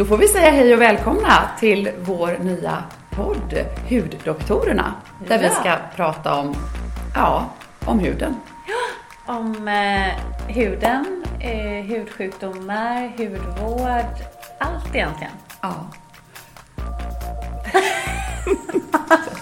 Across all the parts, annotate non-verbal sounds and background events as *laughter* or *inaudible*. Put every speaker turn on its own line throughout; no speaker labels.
Då får vi säga hej och välkomna till vår nya podd Huddoktorerna. Där
Ja.
vi ska prata om, ja, om huden. *gasps*
Om eh, huden, eh, hudsjukdomar, hudvård, allt egentligen.
Ja. *laughs*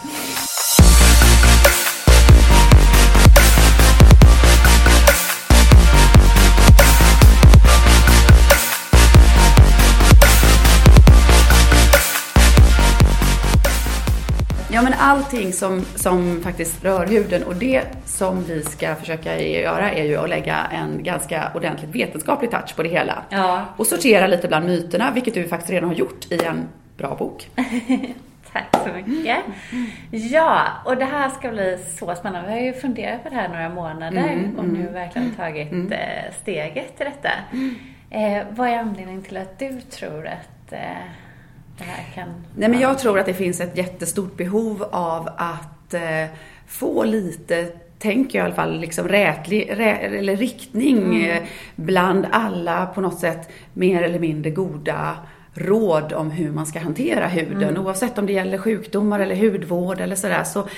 Ja men allting som, som faktiskt rör huden och det som vi ska försöka göra är ju att lägga en ganska ordentligt vetenskaplig touch på det hela.
Ja.
Och sortera lite bland myterna, vilket du faktiskt redan har gjort i en bra bok. *laughs*
Tack så mycket. Ja, och det här ska bli så spännande. Vi har ju funderat på det här några månader och nu verkligen tagit eh, steget till detta. Eh, vad är anledningen till att du tror att eh, det här kan...
Nej men jag tror att det finns ett jättestort behov av att eh, få lite tänker jag i alla fall, liksom rätlig, rä, eller riktning eh, bland alla på något sätt mer eller mindre goda råd om hur man ska hantera huden. Oavsett om det gäller sjukdomar eller hudvård eller sådär så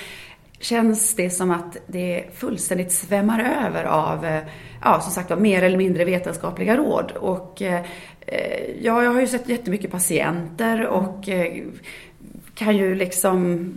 känns det som att det fullständigt svämmar över av, eh, ja som sagt var, mer eller mindre vetenskapliga råd. Och eh, ja, jag har ju sett jättemycket patienter och eh, kan ju liksom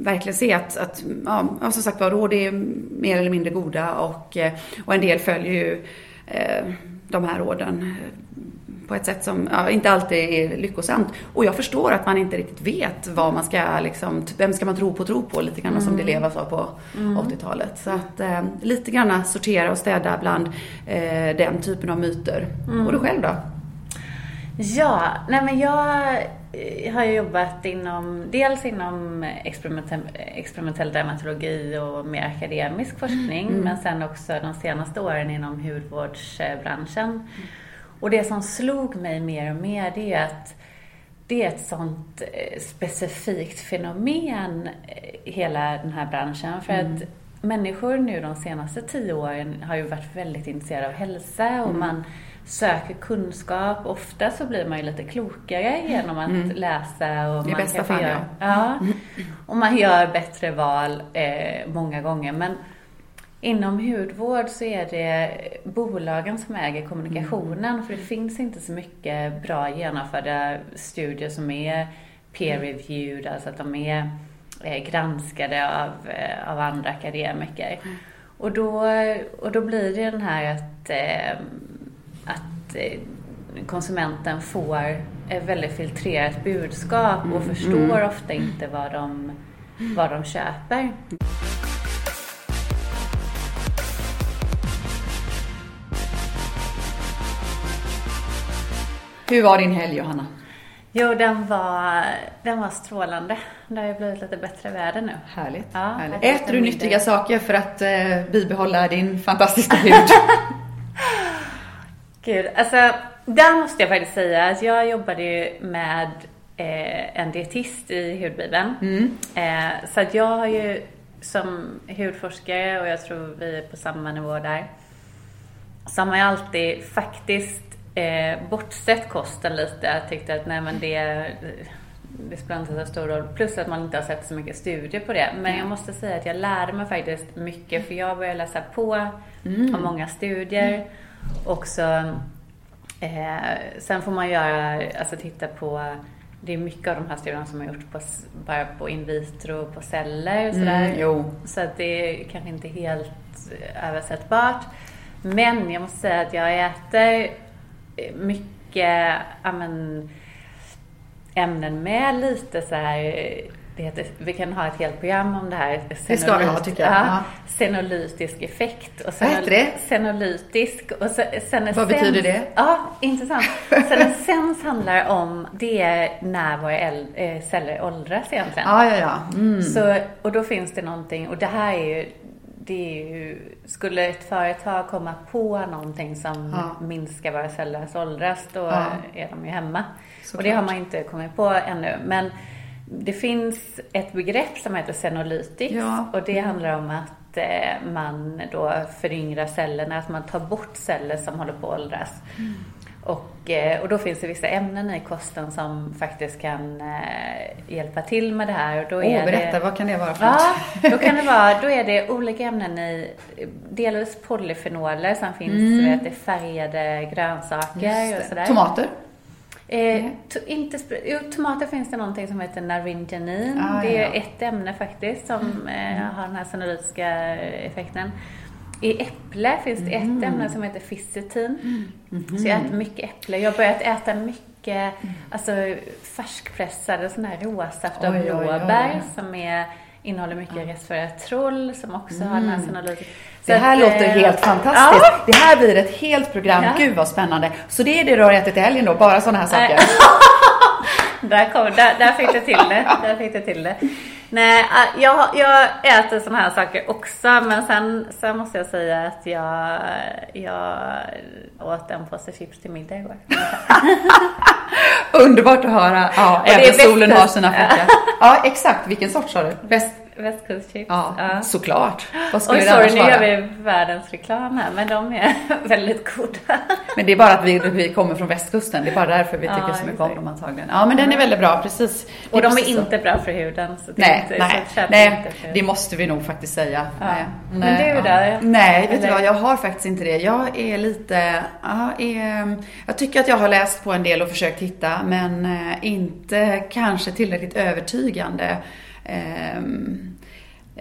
verkligen se att, att ja, som sagt var, råd är mer eller mindre goda och, eh, och en del följer ju eh, de här råden eh, på ett sätt som ja, inte alltid är lyckosamt. Och jag förstår att man inte riktigt vet vad man ska, liksom, vem ska man tro på tro på, lite grann som det Leva sa på 80-talet. Så att eh, lite grann sortera och städa bland eh, den typen av myter. Och du själv då?
Ja, nej men jag eh, har jobbat inom, dels inom experimentell, experimentell dermatologi och mer akademisk forskning, men sen också de senaste åren inom hudvårdsbranschen. Och det som slog mig mer och mer, det är att det är ett sånt eh, specifikt fenomen, eh, hela den här branschen. För att människor nu de senaste tio åren har ju varit väldigt intresserade av hälsa och man söker kunskap. Ofta så blir man ju lite klokare genom att läsa. Och
är
man
bästa fall,
göra, ja. Och man gör bättre val eh, många gånger. Men Inom hudvård så är det bolagen som äger kommunikationen för det finns inte så mycket bra genomförda studier som är peer-reviewed, alltså att de är eh, granskade av, eh, av andra akademiker. Och, då, och då blir det den här att, eh, att eh, konsumenten får ett väldigt filtrerat budskap och förstår ofta inte vad de, vad de köper.
Hur var din helg Johanna?
Jo, den var, den var strålande. Det har ju blivit lite bättre väder nu.
Härligt.
Ja,
härligt. Äter du nyttiga saker för att eh, bibehålla din fantastiska hud? *laughs*
Gud, alltså där måste jag faktiskt säga att jag jobbade ju med eh, en dietist i hudbibeln. Eh, så att jag har ju som hudforskare, och jag tror vi är på samma nivå där, så har man ju alltid faktiskt eh, bortsett kosten lite. Jag tyckte att nej men det, det spelar inte så stor roll. Plus att man inte har sett så mycket studier på det. Men jag måste säga att jag lärde mig faktiskt mycket för jag började läsa på om många studier. Och så, eh, sen får man göra, alltså titta på det är mycket av de här studierna som har gjorts på, bara på in vitro, på celler och sådär.
Mm.
Så att det är kanske inte helt eh, översättbart. Men jag måste säga att jag äter eh, mycket ja, men, ämnen med lite så här. Det heter, vi kan ha ett helt program om det här.
Det ska vi ha, tycker jag.
Ja, senolytisk effekt. Och
Vad heter det?
Senolytisk. Och se, senescens.
Vad betyder det?
Ja, intressant. *laughs* Senescens handlar om, det är när våra äl- eh, celler åldras egentligen.
Ja, ja, ja. Mm.
Så, och då finns det någonting, och det här är ju, det är ju, skulle ett företag komma på någonting som
Ja.
minskar våra cellers åldras, då
Ja.
är de ju hemma.
Såklart.
Och det har man inte kommit på ännu. Men det finns ett begrepp som heter senolytics
Ja.
och det handlar om att eh, man då föryngrar cellerna, att man tar bort celler som håller på att åldras. Och, eh, och då finns det vissa ämnen i kosten som faktiskt kan eh, hjälpa till med det här. Och då
oh,
är
berätta,
det,
vad kan det vara för
Ja,
något?
då kan det vara, då är det olika ämnen i, delvis polyfenoler, sen finns mm. vet, det färgade grönsaker och sådär.
Tomater?
Eh, inte, jo, tomater finns det någonting som heter naringenin. Ah, det är ja. ett ämne faktiskt som mm. eh, har den här senolytiska effekten. I äpple finns det mm. ett ämne som heter fisetin. Mm. Så jag äter mycket äpple. Jag har börjat äta mycket mm. alltså, färskpressade sådana här råsaft av blåbär som är, innehåller mycket ja. resveratrol som också mm. har senolytiska
det här att, låter helt eh, fantastiskt. Ja. Det här blir ett helt program. Ja. Gud vad spännande. Så det är det du har ätit i helgen då? Bara sådana här saker? *laughs*
där, kom, där, där fick du till det. Där fick du till det. Nej, äh, jag, jag äter sådana här saker också men sen, sen måste jag säga att jag, jag åt en påse chips till middag igår. *laughs*
Underbart att höra. Ja, även solen har sina fläckar. *laughs* Ja, exakt. Vilken sort sa du?
Väst, Västkustchips.
Ja, ja. såklart.
Vad skulle Oj, sorry, nu gör vi världens reklam här, men de är *laughs* väldigt goda.
Men det är bara att vi, vi kommer från västkusten. Det är bara därför vi tycker ja, så mycket om dem antagligen. Ja, men den är väldigt bra, precis.
Och de är
precis
inte så. bra för huden. Så
nej,
inte,
nej, nej det måste vi nog faktiskt säga.
Ja. Nej. Men du ja. där?
Nej, vet du vad, jag har faktiskt inte det. Jag är lite, ja, är, jag tycker att jag har läst på en del och försökt hitta, men eh, inte kanske tillräckligt övertygande. Um,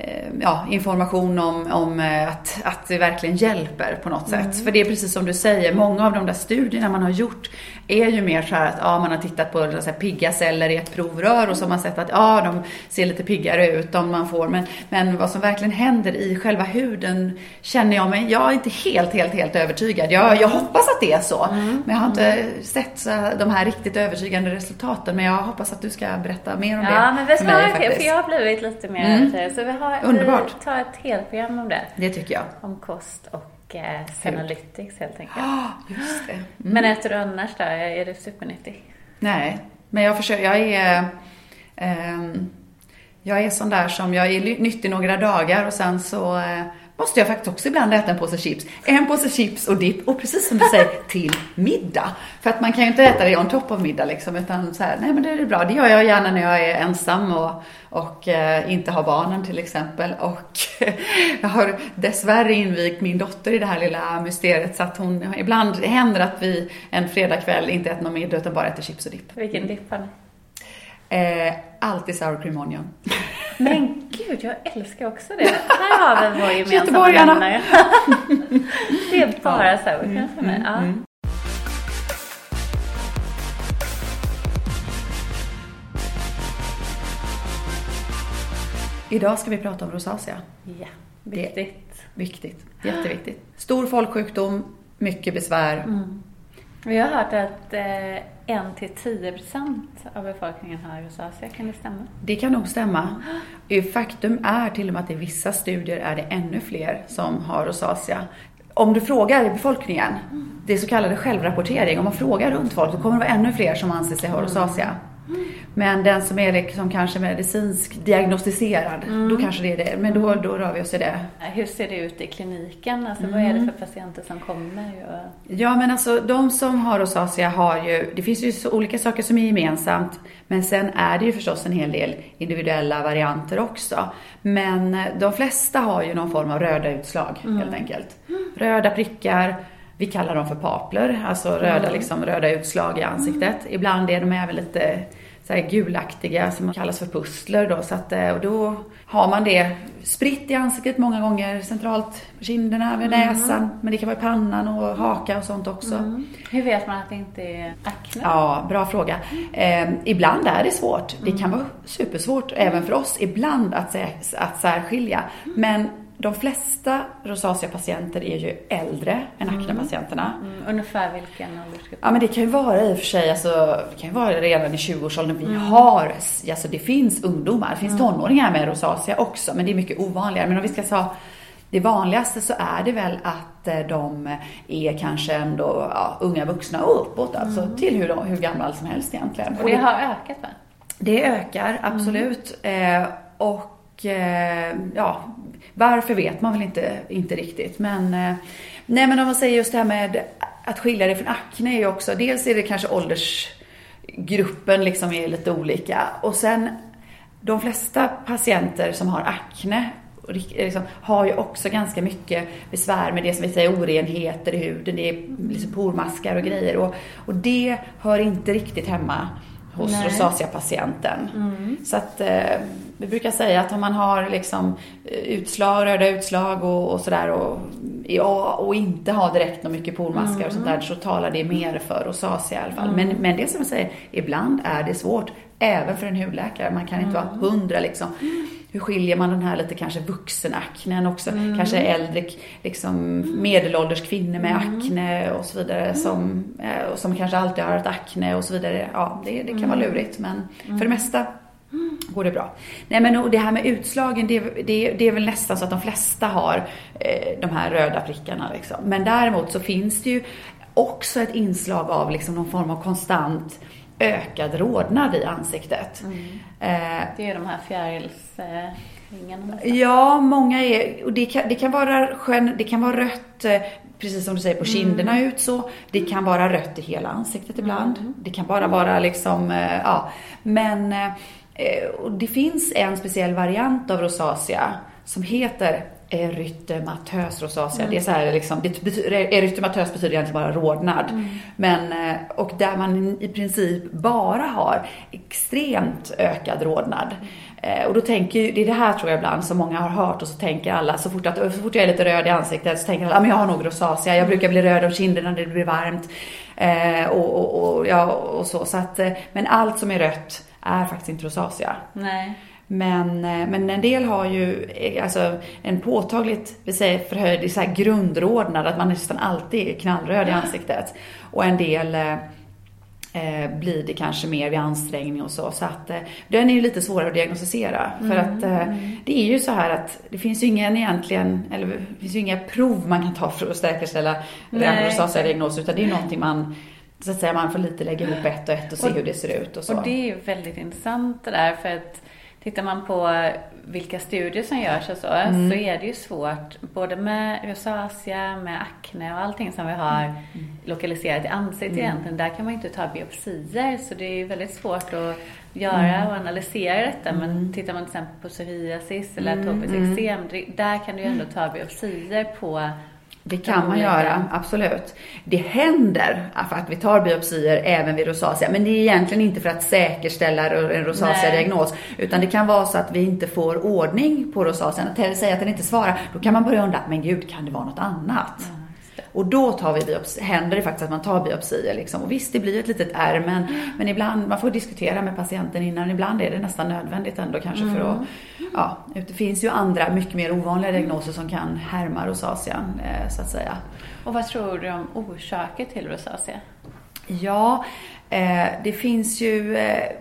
Eh, ja, information om, om eh, att, att det verkligen hjälper på något mm. sätt. För det är precis som du säger, många av de där studierna man har gjort är ju mer så här att ja, man har tittat på så här, pigga celler i ett provrör och så har man sett att ja, de ser lite piggare ut om man får. Men, men vad som verkligen händer i själva huden känner jag mig, jag är inte helt, helt, helt övertygad. Jag, jag hoppas att det är så. Mm. Men jag har inte mm. sett så, de här riktigt övertygande resultaten. Men jag hoppas att du ska berätta mer om
ja,
det.
Ja, men ska mig, för jag har blivit lite mer mm. så vi har
Underbart.
Vi tar ett helt program om det.
Det tycker jag.
Om kost och eh, Senolytics helt enkelt.
Ja, just det. Mm.
Men äter du annars då? Är du supernyttig?
Nej, men jag försöker, jag är eh, jag är sån där som, jag är nyttig några dagar och sen så eh, måste jag faktiskt också ibland äta en påse chips. En påse chips och dipp och precis som du säger, till middag. För att man kan ju inte äta det on top av middag liksom, utan så här, nej men det är bra. Det gör jag gärna när jag är ensam och, och eh, inte har barnen till exempel. Och *laughs* jag har dessvärre invigt min dotter i det här lilla mysteriet så att hon, ibland händer att vi en fredagkväll inte äter någon middag utan bara äter chips och dipp.
Vilken dipp har ni?
Eh, alltid sour cream onion. *laughs*
Men gud, jag älskar också det. Här har vi vår gemensamma nämnare. det är bara ja. sour cream för mig. Ja. Mm.
Idag ska vi prata om rosacea.
Ja, viktigt.
viktigt, jätteviktigt. Stor folksjukdom, mycket besvär. Mm.
Vi har hört att eh, 1-10% av befolkningen har rosacea. Kan det stämma?
Det kan nog stämma. *gasps* Faktum är till och med att i vissa studier är det ännu fler som har rosacea. Om du frågar befolkningen, det är så kallade självrapportering, om man frågar runt folk, då kommer det vara ännu fler som anser sig ha rosacea. Men den som är liksom kanske medicinsk diagnostiserad, mm. då kanske det är det. Men då, då rör vi oss i det.
Hur ser det ut i kliniken? Alltså mm. vad är det för patienter som kommer?
Ja men alltså de som har rosacea har ju, det finns ju så olika saker som är gemensamt. Men sen är det ju förstås en hel del individuella varianter också. Men de flesta har ju någon form av röda utslag mm. helt enkelt. Röda prickar, vi kallar dem för papler, alltså röda, mm. liksom, röda utslag i ansiktet. Ibland är de även lite så här gulaktiga som kallas för pussler då. Så att, eh, och då har man det spritt i ansiktet många gånger, centralt på kinderna, vid mm. näsan. Men det kan vara i pannan och haka och sånt också. Mm.
Hur vet man att det inte är akne?
Ja, bra fråga. Eh, ibland är det svårt. Det kan vara supersvårt även för oss ibland att, att särskilja. Men de flesta rosacea-patienter är ju äldre än mm. akne-patienterna.
Mm. Ungefär vilken åldersgrupp?
Ja men det kan ju vara i och för sig, alltså, det kan ju vara redan i 20-årsåldern. Vi mm. har, alltså det finns ungdomar, det finns mm. tonåringar med rosacea också, men det är mycket ovanligare. Men om vi ska säga det vanligaste så är det väl att eh, de är kanske ändå ja, unga vuxna och uppåt, alltså mm. till hur, hur gammal som helst egentligen.
Och det har ökat va?
Det ökar, absolut. Mm. Eh, och eh, ja, varför vet man väl inte, inte riktigt. Men, eh, nej, men om man säger just det här med att skilja det från akne är ju också, dels är det kanske åldersgruppen liksom är lite olika och sen de flesta patienter som har akne eh, liksom, har ju också ganska mycket besvär med det som vi säger orenheter i huden. Det är liksom pormaskar och grejer. Och, och det hör inte riktigt hemma hos rosacea-patienten. Mm. Så att eh, vi brukar säga att om man har liksom eh, utslag, röda utslag och, och sådär och, ja, och inte har direkt något mycket pormaskar mm. och sånt där så talar det mer för rosacea i alla fall. Mm. Men, men det som jag säger, ibland är det svårt även för en hudläkare. Man kan inte vara mm. hundra liksom. Hur skiljer man den här lite kanske vuxenaknen också? Mm. Kanske äldre, liksom medelålders kvinnor med mm. akne och så vidare. Som, eh, som kanske alltid har haft akne och så vidare. Ja, det, det kan vara mm. lurigt men för det mesta går det bra. Nej men det här med utslagen, det, det, det är väl nästan så att de flesta har eh, de här röda prickarna. Liksom. Men däremot så finns det ju också ett inslag av liksom någon form av konstant ökad rodnad i ansiktet. Mm.
Eh, det är de här fjärilsringarna
Ja, många är, och det kan, det kan, vara, det kan vara rött, eh, precis som du säger, på mm. kinderna mm. ut så. Det kan vara rött i hela ansiktet ibland. Mm. Det kan bara vara liksom, eh, ja. Men det finns en speciell variant av rosacea som heter erytematös rosacea. Mm. Det är så här liksom, det betyder, erytematös betyder egentligen bara rodnad. Mm. Men, eh, och där man i princip bara har extremt ökad rodnad. Mm. Och då tänker, det är det här tror jag ibland som många har hört och så tänker alla, så fort, att, så fort jag är lite röd i ansiktet så tänker alla, men jag har nog rosacea, jag brukar bli röd om kinderna när det blir varmt. Eh, och, och, och, ja, och så. så att, eh, men allt som är rött är faktiskt inte rosacea.
Nej.
Men, eh, men en del har ju eh, alltså, en påtagligt vi säger, förhöjd så här grundrodnad, att man nästan alltid är knallröd i ansiktet. Och en del eh, eh, blir det kanske mer vid ansträngning och så. Så att eh, den är ju lite svårare att diagnostisera. Mm. För att eh, mm. det är ju så här att det finns ju ingen egentligen, eller det finns ju inga prov man kan ta för att säkerställa diagnos utan det är ju någonting man så att säga man får lite lägga ihop ett och ett och se och, hur det ser ut och så.
Och det är ju väldigt intressant det där för att Tittar man på vilka studier som görs och så, mm. så är det ju svårt, både med rosacea, med akne och allting som vi har mm. lokaliserat i ansiktet mm. egentligen. Där kan man ju inte ta biopsier, så det är ju väldigt svårt att göra mm. och analysera detta. Men mm. tittar man till exempel på psoriasis eller mm. atopiskt eksem, där kan du ju ändå ta biopsier på
det kan man göra, absolut. Det händer att vi tar biopsier även vid rosacea, men det är egentligen inte för att säkerställa en rosacea-diagnos, utan det kan vara så att vi inte får ordning på rosacean, eller säga att den inte svarar. Då kan man börja undra, men gud, kan det vara något annat? Mm. Och då tar vi biopsi, händer det faktiskt att man tar biopsier. Liksom. Och visst, det blir ett litet ärr, men, men ibland, man får diskutera med patienten innan. Ibland är det nästan nödvändigt ändå kanske mm. för att, ja, det finns ju andra mycket mer ovanliga diagnoser som kan härma rosacea, eh, så att säga.
Och vad tror du om orsaker till rosacea?
Ja, eh, det finns ju eh,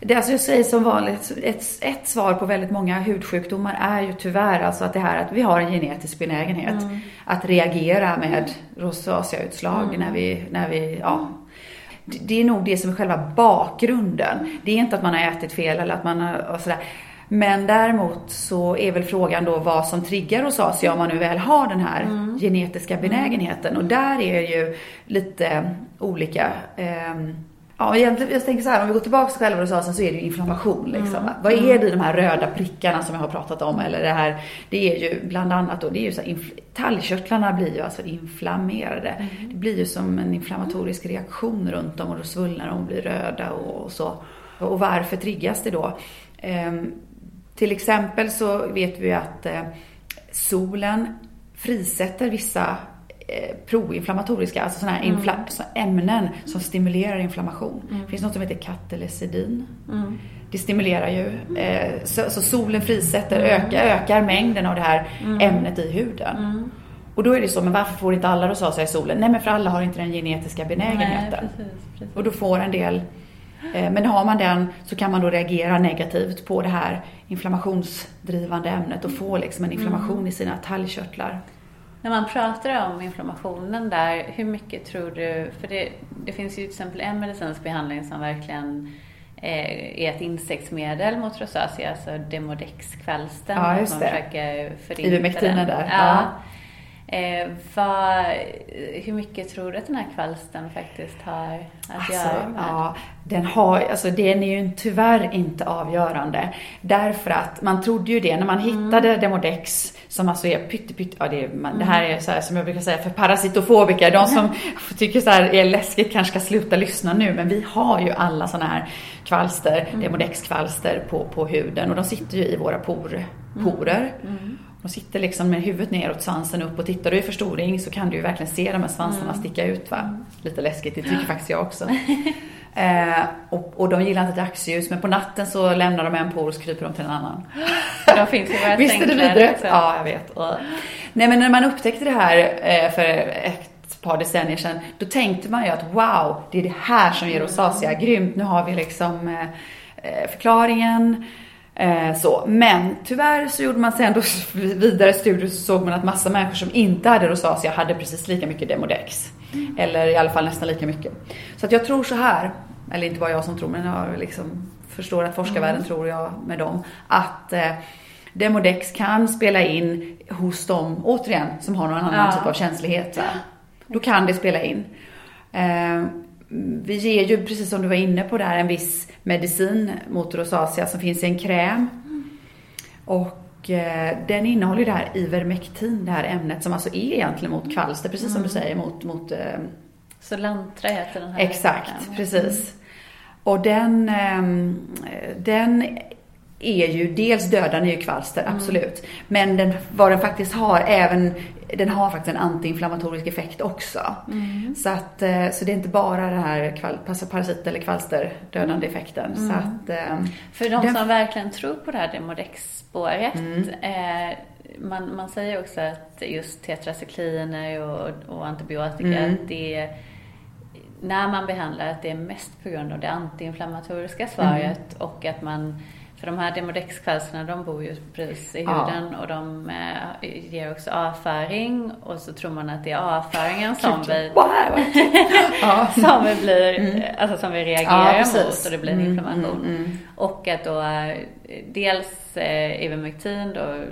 det alltså jag säger som vanligt, ett, ett svar på väldigt många hudsjukdomar är ju tyvärr alltså att det här att vi har en genetisk benägenhet mm. att reagera med rosaceautslag mm. när vi, när vi, ja. Det är nog det som är själva bakgrunden. Det är inte att man har ätit fel eller att man har sådär. Men däremot så är väl frågan då vad som triggar rosacea om man nu väl har den här mm. genetiska benägenheten. Och där är ju lite olika eh, Ja, egentligen, jag tänker så här, om vi går tillbaka till själva rosacean så är det ju inflammation. Liksom. Mm. Vad är det i de här röda prickarna som jag har pratat om? Eller det här, det är ju bland annat då, det är ju så här, talgkörtlarna blir ju alltså inflammerade. Mm. Det blir ju som en inflammatorisk reaktion runt dem och då svullnar de och blir röda och, och så. Och varför triggas det då? Ehm, till exempel så vet vi att eh, solen frisätter vissa proinflammatoriska, alltså sådana här mm. infla- ämnen som stimulerar inflammation. Mm. Det finns något som heter katelecidin. Mm. Det stimulerar ju, eh, så, så, solen frisätter, mm. ökar, ökar mängden av det här mm. ämnet i huden. Mm. Och då är det så, men varför får inte alla rosacea i solen? Nej men för alla har inte den genetiska benägenheten. Nej, precis, precis. Och då får en del eh, men har man den så kan man då reagera negativt på det här inflammationsdrivande ämnet och få liksom en inflammation i sina talgkörtlar.
När man pratar om inflammationen där, hur mycket tror du, för det, det finns ju till exempel en medicinsk behandling som verkligen eh, är ett insektsmedel mot rosacea, alltså Demodex kvällsten.
Ja, just det.
Ivermektinen
där.
Ja. Eh, vad, hur mycket tror du att den här kvalstern faktiskt har att
alltså,
göra med?
Ja, den, har, alltså, den är ju tyvärr inte avgörande. Därför att man trodde ju det när man
Mm.
hittade Demodex som alltså är pyttepytte, ja det, är, man, det här
Mm.
är så här som jag brukar säga för parasitofobiker, de som *laughs* tycker så här är läskigt kanske ska sluta lyssna nu men vi har ju alla sådana här kvalster,
Mm.
Demodex-kvalster på, på huden och de sitter ju i våra por, porer.
Mm.
De sitter liksom med huvudet neråt, svansen upp och tittar du i förstoring så kan du ju verkligen se de här svansarna
Mm.
sticka ut va. Lite läskigt, det tycker faktiskt jag också. *laughs* eh, och, och de gillar inte dagsljus men på natten så lämnar de en por och så kryper de till en annan. *laughs*
De finns våra
Visst är det vidrigt? Ja, jag vet. Nej men när man upptäckte det här eh, för ett par decennier sedan, då tänkte man ju att wow, det är det här som ger rosacea. Grymt, nu har vi liksom eh, eh, förklaringen. Eh, så. Men tyvärr så gjorde man sen då *laughs* vidare studier så såg man att massa människor som inte hade rosacea hade precis lika mycket Demodex. Eller i alla fall nästan lika mycket. Så att jag tror så här, eller inte bara jag som tror men jag liksom förstår att forskarvärlden tror jag med dem, att eh, Demodex kan spela in hos dem, återigen, som har någon annan
Ja.
typ av känslighet. Då kan det spela in. Eh, vi ger ju, precis som du var inne på där, en viss medicin mot rosacea som finns i en kräm. Och eh, den innehåller ju det här Ivermectin, det här ämnet som alltså är egentligen mot kvalster, precis som du säger, mot, mot eh,
Så Lantra heter den här.
Exakt,
krämen.
precis. Och den, ehm, den är ju dels dödande ju kvalster, absolut. Men den, vad den faktiskt har, även, den har faktiskt en antiinflammatorisk effekt också. Så, att, eh, så det är inte bara den här kval, parasit eller kvalsterdödande effekten. Så att, ehm,
För de
Den-
som verkligen tror på det här Demodex-spåret.
Mm.
Eh, man, man säger också att just tetracykliner och, och antibiotika,
Mm.
att det är, när man behandlar att det är mest på grund av det antiinflammatoriska svaret
Mm.
och att man för de här Demodex-kvalsterna de bor ju precis i
Ja.
huden och de eh, ger också avföring och så tror man att det är avföringen som vi
wow, vad kul. *laughs* ja.
som vi blir, alltså som vi reagerar
Ja,
mot och det blir en
Mm,
inflammation.
mm, mm.
Och att då eh, dels eh, Ivermectin då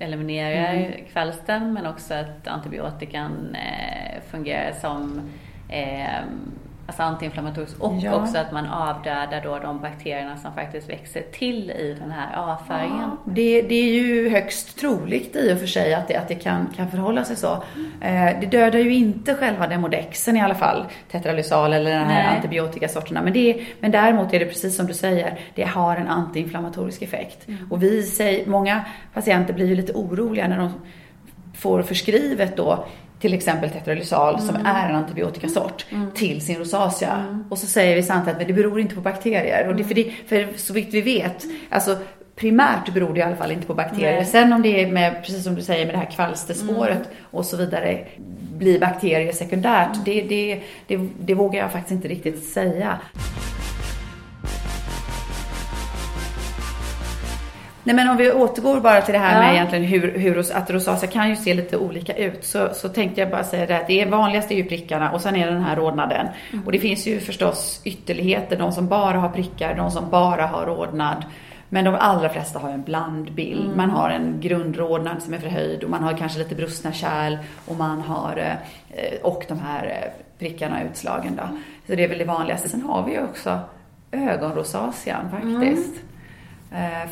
eliminerar
Mm.
kvalstern men också att antibiotikan eh, fungerar som eh, alltså antiinflammatoriskt och
Ja.
också att man avdödar då de bakterierna som faktiskt växer till i den här avföringen.
Det, det är ju högst troligt i och för sig att det, att det kan, kan förhålla sig så. Eh, det dödar ju inte själva demodexen i alla fall, tetralysal eller den här
Nej.
antibiotikasorterna. Men, det, men däremot är det precis som du säger, det har en antiinflammatorisk effekt. Och vi säger, många patienter blir ju lite oroliga när de får förskrivet då till exempel tetralysal som är en antibiotikasort till sin rosacea. Och så säger vi samtidigt att det beror inte på bakterier. Och det, för, det, för så vitt vi vet, alltså primärt beror det i alla fall inte på bakterier.
Nej.
Sen om det är med, precis som du säger, med det här kvalsterspåret och så vidare, blir bakterier sekundärt, det, det, det, det vågar jag faktiskt inte riktigt säga. Nej men om vi återgår bara till det här
Ja.
med egentligen hur, hur att rosacea kan ju se lite olika ut. Så, så tänkte jag bara säga det att det vanligaste är ju prickarna och sen är det den här rodnaden. Och det finns ju förstås ytterligheter, de som bara har prickar, de som bara har rodnad. Men de allra flesta har en blandbild. Man har en grundrodnad som är förhöjd och man har kanske lite brustna kärl och man har eh, och de här eh, prickarna och utslagen då. Så det är väl det vanligaste. Sen har vi ju också ögonrosacean faktiskt. Eh,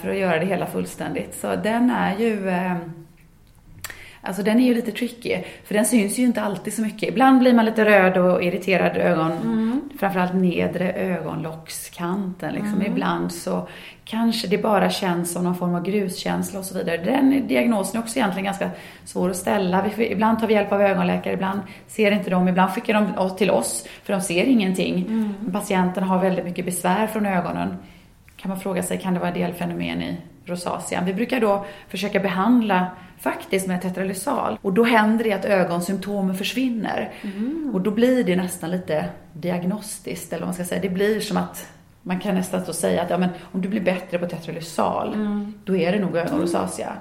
för att göra det hela fullständigt. Så den är ju eh, Alltså den är ju lite tricky, för den syns ju inte alltid så mycket. Ibland blir man lite röd och irriterad ögon, framförallt nedre ögonlockskanten. Liksom. Ibland så kanske det bara känns som någon form av gruskänsla och så vidare. Den diagnosen är också egentligen ganska svår att ställa. Vi, ibland tar vi hjälp av ögonläkare, ibland ser inte de, ibland skickar de till oss för de ser ingenting. Patienten har väldigt mycket besvär från ögonen kan man fråga sig, kan det vara delfenomen i rosacean? Vi brukar då försöka behandla faktiskt med tetralysal och då händer det att ögonsymptomen försvinner. Och då blir det nästan lite diagnostiskt, eller vad man ska säga. Det blir som att man kan nästan så säga att ja, men om du blir bättre på tetralysal, då är det nog ögonrosacea.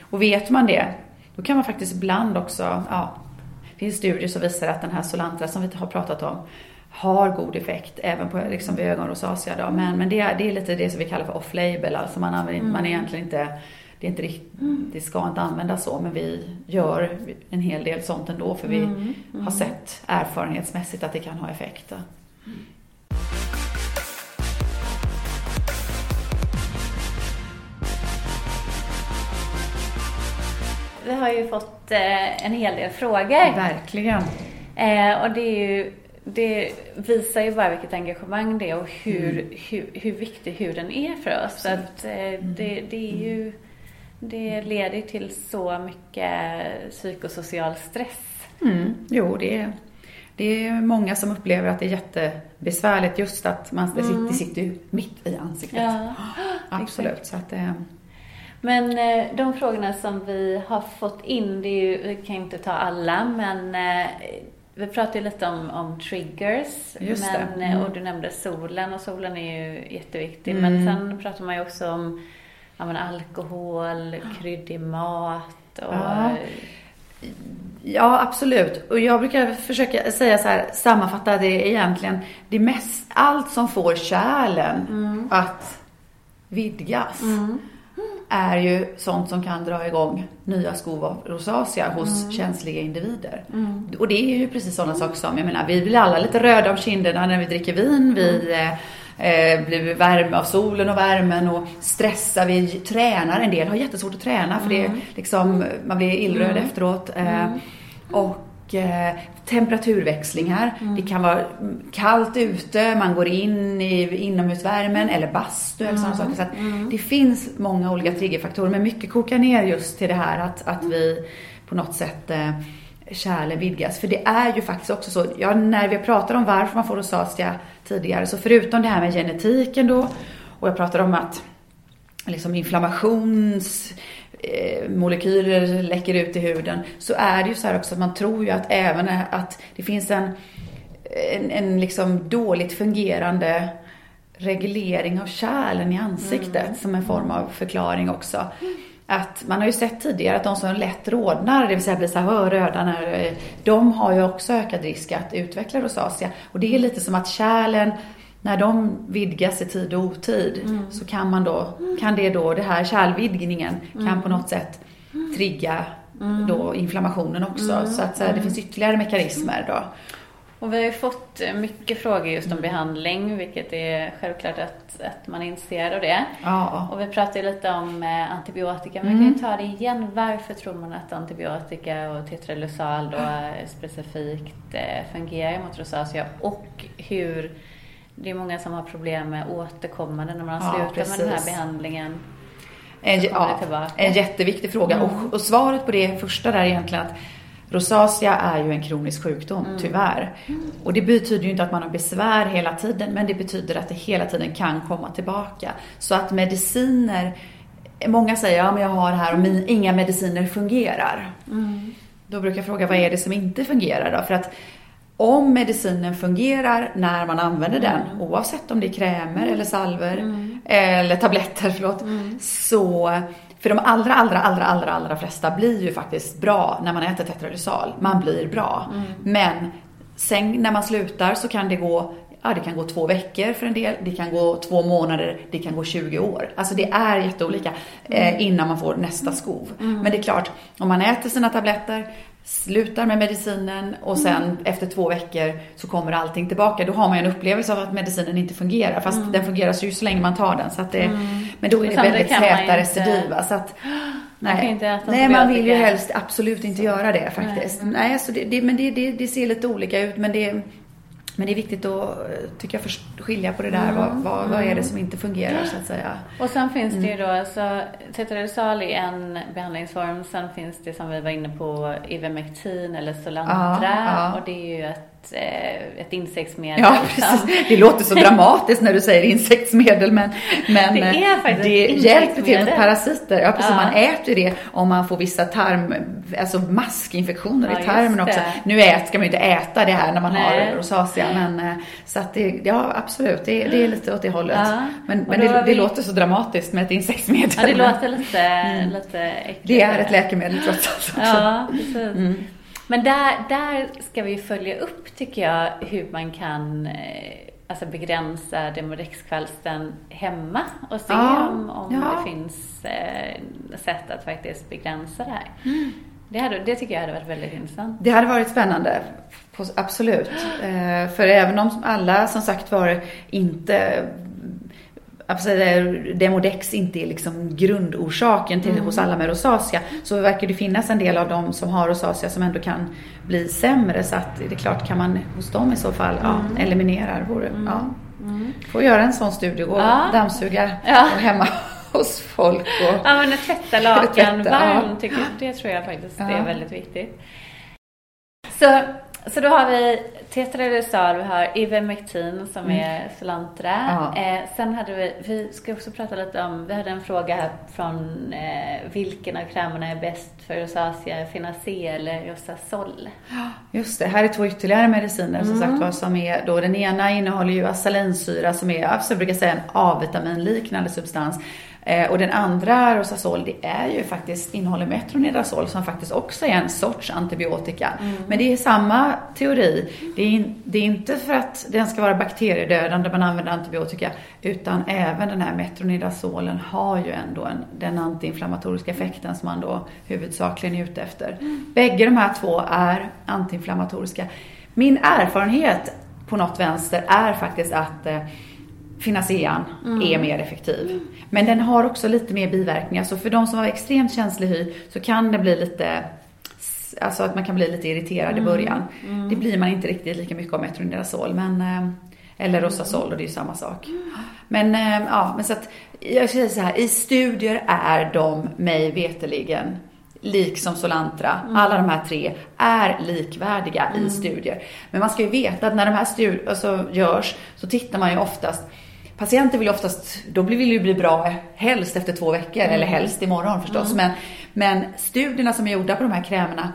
Och vet man det, då kan man faktiskt ibland också, ja, det finns studier som visar att den här Solantra som vi har pratat om har god effekt även på liksom vid ögonrosacea. Då. Men, men det, är, det är lite det som vi kallar för off-label, alltså man, använder, inte- man är egentligen inte det, är inte rikt, det ska inte användas så, men vi gör en hel del sånt ändå för vi
Mm,
har sett erfarenhetsmässigt att det kan ha effekt.
Vi har ju fått eh, en hel del frågor.
Verkligen.
Eh, och det, är ju, det visar ju bara vilket engagemang det är och hur, hur, hur viktig huden är för oss. Så att, eh, det, det är ju, det leder till så mycket psykosocial stress.
Mm. Jo, det är, det är många som upplever att det är jättebesvärligt just att man, det, sitter, det sitter ju mitt i ansiktet.
Ja, *gasps*
Absolut. Så att, eh,
Men eh, de frågorna som vi har fått in, det är ju, vi kan inte ta alla, men vi pratade ju lite om, om triggers.
Just
men, eh,
Mm.
Och du nämnde solen och solen är ju jätteviktig.
Mm.
Men sen pratar man ju också om ja, men alkohol, kryddig mat och...
Ja. Ja, absolut. Och jag brukar försöka säga så här, sammanfatta det egentligen, det mest, allt som får kärlen att vidgas är ju sånt som kan dra igång nya skov av rosacea hos känsliga individer. Och det är ju precis sådana saker som, jag menar, vi blir alla lite röda om kinderna när vi dricker vin, vi eh, eh, blir värme av solen och värmen och stressar, vi tränar, en del har jättesvårt att träna för det är liksom, man blir illröd efteråt. Eh, och eh, temperaturväxlingar. Det kan vara mm, kallt ute, man går in i inomhusvärmen eller bastu eller sådana saker. Så att Det finns många olika triggerfaktorer men mycket kokar ner just till det här att, att vi på något sätt eh, kärlen vidgas. För det är ju faktiskt också så, ja, när vi pratar om varför man får rosacea tidigare, så förutom det här med genetiken då, och jag pratar om att liksom inflammations eh, molekyler läcker ut i huden så är det ju så här också att man tror ju att även att det finns en, en, en liksom dåligt fungerande reglering av kärlen i ansiktet som en form av förklaring också. Att man har ju sett tidigare att de som lätt rodnar, det vill säga blir så här röda, när, eh, de har ju också ökad risk att utveckla rosacea. Och det är lite som att kärlen när de vidgas i tid och otid så kan man då, kan det då, det här kärlvidgningen kan på något sätt trigga då inflammationen också. Så att så här, det finns ytterligare mekanismer då.
Och vi har ju fått eh, mycket frågor just om behandling, vilket är självklart att, att man är intresserad av det.
Ja.
Och vi pratade lite om eh, antibiotika, men vi kan ju ta det igen. Varför tror man att antibiotika och tetralysal då eh, specifikt fungerar mot rosacea? Och hur, det är många som har problem med återkommande när man har
Ja,
med den här behandlingen.
En, ja, en jätteviktig fråga. Och, och svaret på det första där är egentligen att rosacea är ju en kronisk sjukdom, tyvärr. Och det betyder ju inte att man har besvär hela tiden, men det betyder att det hela tiden kan komma tillbaka. Så att mediciner, många säger ja men jag har det här och min, inga mediciner fungerar. Då brukar jag fråga vad är det som inte fungerar då? För att om medicinen fungerar när man använder den, oavsett om det är krämer eller salver eller tabletter, förlåt, så för de allra, allra, allra, allra, allra flesta blir ju faktiskt bra när man äter tetralysal. Man blir bra. Men sen när man slutar så kan det gå Ja, det kan gå två veckor för en del, det kan gå två månader, det kan gå 20 år. Alltså det är jätteolika eh, innan man får nästa skov. Men det är klart, om man äter sina tabletter, slutar med medicinen och sen efter två veckor så kommer allting tillbaka. Då har man ju en upplevelse av att medicinen inte fungerar. Fast den fungerar ju så länge man tar den. Så att det, Men då är det
Samtidigt
väldigt
man
täta recidiv. Så att,
Man
nej,
äta
nej man vill ju helst absolut inte göra det faktiskt. Nej, så det, det, men det, det, det ser lite olika ut. Men det, men det är viktigt att, eh, tycker jag, skilja på det där. Vad, vad, vad är det som inte fungerar så att säga.
Och sen finns det ju
Mm.
då, alltså, tetralysal är en behandlingsform. Sen finns det som vi var inne på, Ivermectin eller Solantra.
Ja, ja.
Och det är ju ett, eh, ett insektsmedel.
Ja, precis. Det låter så dramatiskt när du säger *laughs* insektsmedel, men, men
Det är faktiskt
det hjälper till mot parasiter. Ja, precis.
Ja.
Man äter det om man får vissa tarm, alltså maskinfektioner
Ja,
i tarmen också. Nu ät, ska man ju inte äta det här när man
Nej.
har rosacea, men eh, så att det, ja absolut, det, det är lite åt det hållet.
Ja.
Men, men det,
vi-
det låter så dramatiskt med ett insektsmedel.
Ja, det låter lite, lite äckligt.
det är ett läkemedel trots allt. också.
Ja, precis.
Mm.
Men där, där ska vi följa upp, tycker jag, hur man kan eh, alltså begränsa Demodexkvalstern hemma och se
Ja,
om, om
ja.
det finns eh, sätt att faktiskt begränsa det här.
Mm.
Det, hade, det tycker jag hade varit väldigt intressant.
Det hade varit spännande, absolut. Eh, För även om alla som sagt var inte Demodex inte är liksom grundorsaken till hos alla med rosacea så verkar det finnas en del av dem som har rosacea som ändå kan bli sämre så att det är klart kan man hos dem i så fall ja, eliminera. Vore, ja. Får göra en sån studie och
Ja.
dammsuga
Ja.
och hemma *laughs* hos folk. Och,
Ja men att tvätta lakan *laughs*
ja.
varmt, tycker, det tror jag faktiskt
Ja.
är väldigt viktigt. Så, så då har vi tetraidosal, vi har ivermectin som är Solantra.
Mm.
Eh, sen hade vi, vi ska också prata lite om, vi hade en fråga här från eh, vilken av krämerna är bäst för rosacea, Finacé eller Rosasol? *gasps*
Just det, här är två ytterligare mediciner som
Mm.
sagt var som är då den ena innehåller ju asalinsyra som är, jag brukar säga en A-vitaminliknande substans. Eh, och den andra Rosasol det är ju faktiskt innehåller metronidazol som faktiskt också är en sorts antibiotika.
Mm.
Men det är samma teori. Det är, in, det är inte för att den ska vara bakteriedödande man använder antibiotika utan även den här metronidazolen har ju ändå en, den antiinflammatoriska effekten som man då huvudsakligen är ute efter. Bägge de här två är antiinflammatoriska. Min erfarenhet på något vänster är faktiskt att eh, Finacean är mer effektiv. Men den har också lite mer biverkningar. Så för de som har extremt känslig hy så kan det bli lite Alltså att man kan bli lite irriterad i början. Det blir man inte riktigt lika mycket av metronidazol. Men, eh, eller Rosasol och det är ju samma sak. Men eh, ja, men så att jag säger så här. I studier är de mig veteligen liksom Solantra, alla de här tre är likvärdiga i studier. Men man ska ju veta att när de här studier alltså, görs så tittar man ju oftast Patienter vill ju oftast, då vill ju bli bra helst efter två veckor, eller helst imorgon förstås. Men, men studierna som är gjorda på de här krämerna,